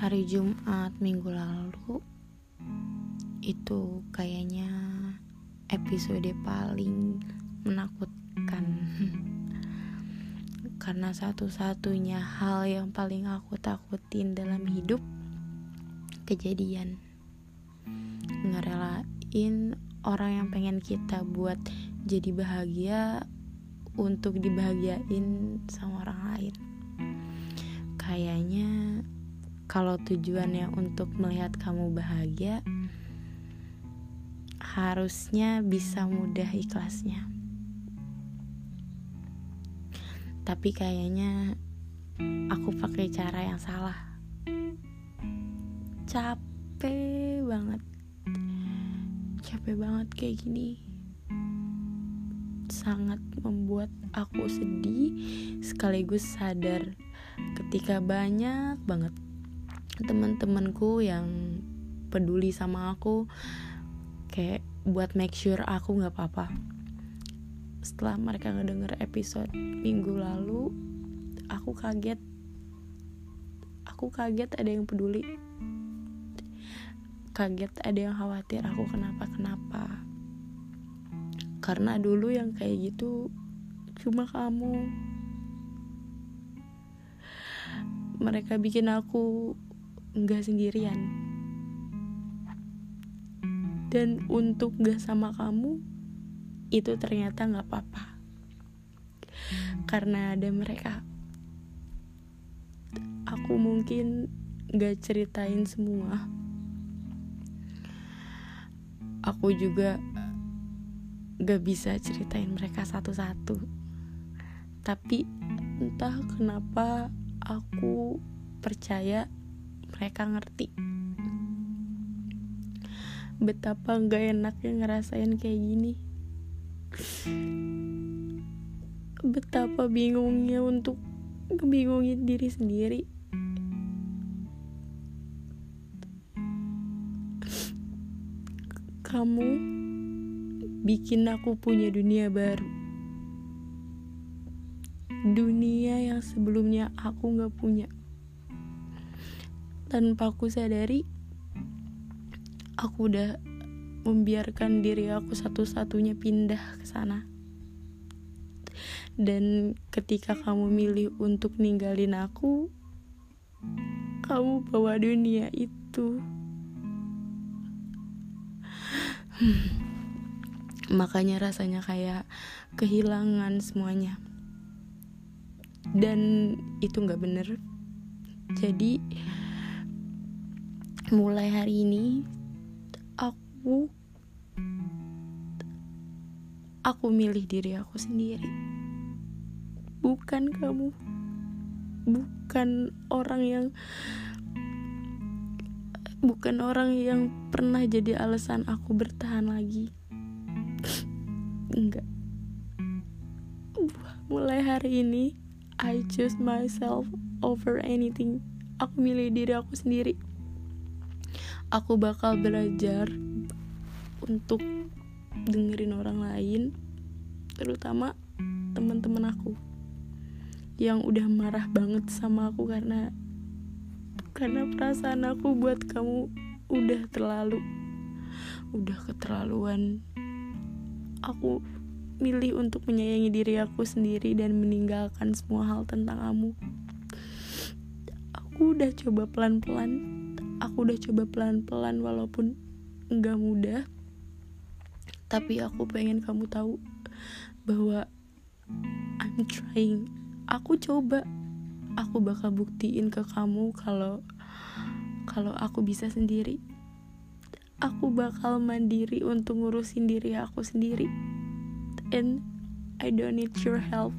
hari Jumat minggu lalu itu kayaknya episode paling menakutkan. Karena satu-satunya hal yang paling aku takutin dalam hidup kejadian. Ngerelain orang yang pengen kita buat jadi bahagia untuk dibahagiain sama orang lain. Kayaknya kalau tujuannya untuk melihat kamu bahagia, harusnya bisa mudah ikhlasnya. Tapi kayaknya aku pakai cara yang salah. Capek banget. Capek banget kayak gini. Sangat membuat aku sedih sekaligus sadar ketika banyak banget teman-temanku yang peduli sama aku kayak buat make sure aku nggak apa-apa. Setelah mereka ngedenger episode minggu lalu aku kaget. Aku kaget ada yang peduli. Kaget ada yang khawatir aku kenapa kenapa karena dulu yang kayak gitu cuma kamu. Mereka bikin aku nggak sendirian. Dan untuk gak sama kamu itu ternyata nggak apa-apa. Karena ada mereka. Aku mungkin gak ceritain semua. Aku juga gak bisa ceritain mereka satu-satu. Tapi entah kenapa aku percaya mereka ngerti. Betapa gak enaknya ngerasain kayak gini. Betapa bingungnya untuk ngebingungin diri sendiri. Kamu bikin aku punya dunia baru. Dunia yang sebelumnya aku gak punya tanpa aku sadari aku udah membiarkan diri aku satu-satunya pindah ke sana. Dan ketika kamu milih untuk ninggalin aku kamu bawa dunia itu. Makanya rasanya kayak kehilangan semuanya. Dan itu nggak bener. Jadi mulai hari ini aku aku milih diri aku sendiri. Bukan kamu. Bukan orang yang bukan orang yang pernah jadi alasan aku bertahan lagi. Enggak. Mulai hari ini I choose myself over anything. Aku milih diri aku sendiri aku bakal belajar untuk dengerin orang lain terutama teman-teman aku yang udah marah banget sama aku karena karena perasaan aku buat kamu udah terlalu udah keterlaluan. Aku milih untuk menyayangi diri aku sendiri dan meninggalkan semua hal tentang kamu. Aku udah coba pelan-pelan aku udah coba pelan-pelan walaupun nggak mudah. Tapi aku pengen kamu tahu bahwa I'm trying. Aku coba. Aku bakal buktiin ke kamu kalau kalau aku bisa sendiri. Aku bakal mandiri untuk ngurusin diri aku sendiri. And I don't need your help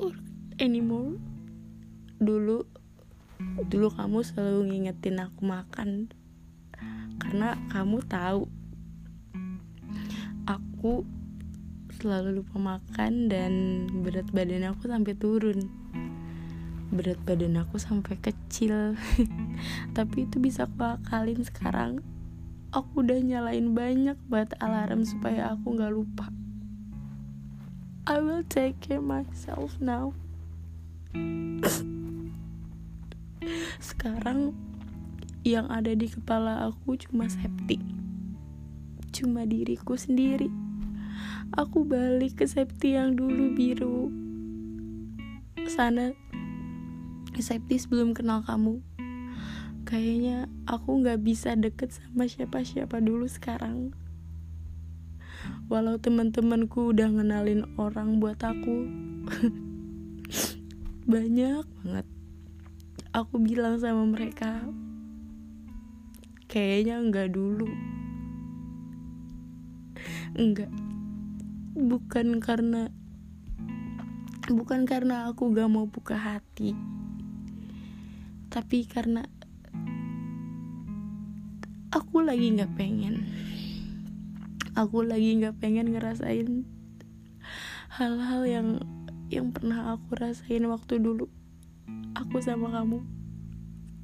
or anymore. Dulu dulu kamu selalu ngingetin aku makan karena kamu tahu aku selalu lupa makan dan berat badan aku sampai turun. Berat badan aku sampai kecil. Tapi itu bisa aku akalin sekarang. Aku udah nyalain banyak buat alarm supaya aku nggak lupa. I will take care myself now sekarang yang ada di kepala aku cuma septi cuma diriku sendiri. Aku balik ke septi yang dulu biru. Sana septi sebelum kenal kamu. Kayaknya aku nggak bisa deket sama siapa-siapa dulu sekarang. Walau teman-temanku udah ngenalin orang buat aku. Banyak banget aku bilang sama mereka kayaknya enggak dulu. Enggak bukan karena bukan karena aku gak mau buka hati tapi karena aku lagi nggak pengen. Aku lagi nggak pengen ngerasain hal-hal yang yang pernah aku rasain waktu dulu aku sama kamu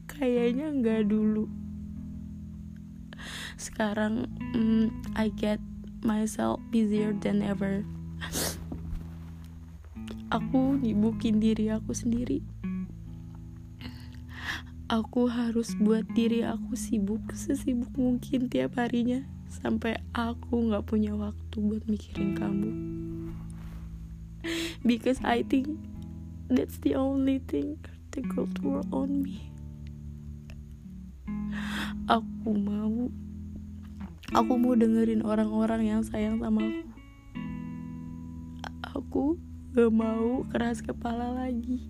kayaknya nggak dulu. Sekarang mm, I get myself busier than ever. Aku nyibukin diri aku sendiri. Aku harus buat diri aku sibuk sesibuk mungkin tiap harinya sampai aku nggak punya waktu buat mikirin kamu. Because I think that's the only thing the culture on me. Aku mau aku mau dengerin orang-orang yang sayang sama aku. Aku gak mau keras kepala lagi.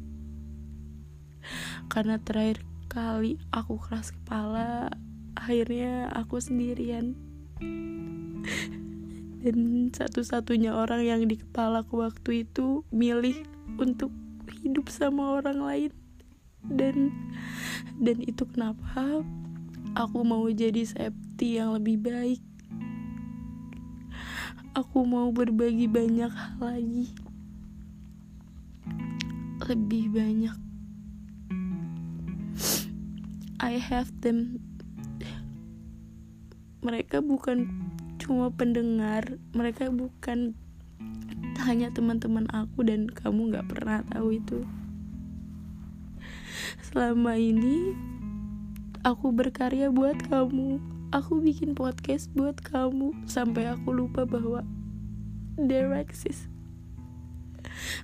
Karena terakhir kali aku keras kepala akhirnya aku sendirian. Dan satu-satunya orang yang di kepalaku waktu itu milih untuk hidup sama orang lain. Dan dan itu kenapa aku mau jadi safety yang lebih baik. Aku mau berbagi banyak hal lagi. Lebih banyak. I have them. Mereka bukan cuma pendengar mereka bukan hanya teman-teman aku dan kamu gak pernah tahu itu. Selama ini aku berkarya buat kamu. Aku bikin podcast buat kamu. Sampai aku lupa bahwa there exist.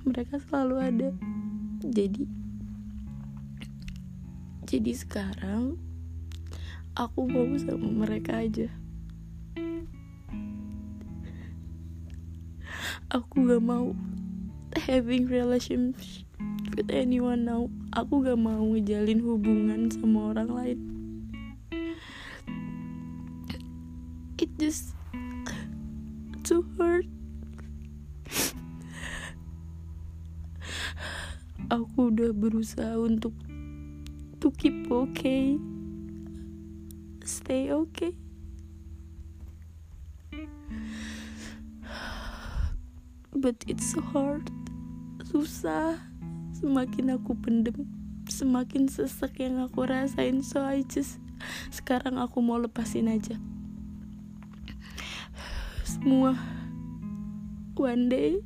Mereka selalu ada. Jadi jadi sekarang aku mau sama mereka aja aku gak mau having relationship with anyone now. Aku gak mau ngejalin hubungan sama orang lain. It just too hurt. Aku udah berusaha untuk to keep okay. Stay okay but it's hard. Susah. Semakin aku pendem semakin sesek yang aku rasain. So I just sekarang aku mau lepasin aja. Semua one day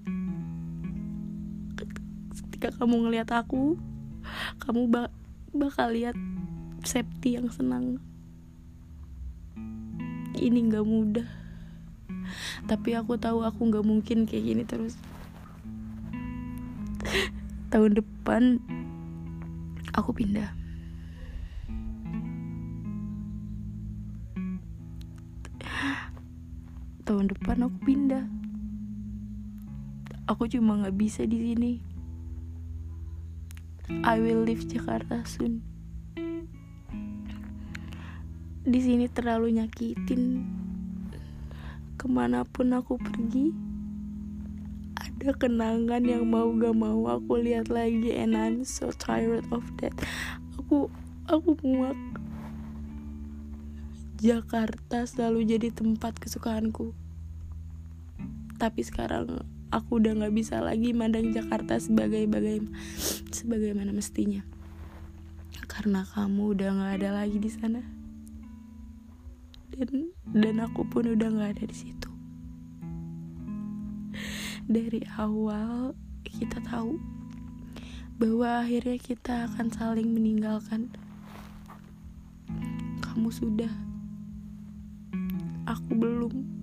ketika kamu ngeliat aku kamu bak bakal lihat Septi yang senang. Ini gak mudah tapi aku tahu aku nggak mungkin kayak gini terus. Tahun depan aku pindah. Tahun depan aku pindah. Aku cuma nggak bisa di sini. I will leave Jakarta soon. Di sini terlalu nyakitin ke mana pun aku pergi ada kenangan yang mau gak mau aku lihat lagi and I'm so tired of that. Aku aku muak. Jakarta selalu jadi tempat kesukaanku. Tapi sekarang aku udah gak bisa lagi mandang Jakarta sebagai bagai sebagaimana mestinya. Karena kamu udah gak ada lagi di sana dan dan aku pun udah nggak ada di situ. Dari awal kita tahu bahwa akhirnya kita akan saling meninggalkan. Kamu sudah aku belum.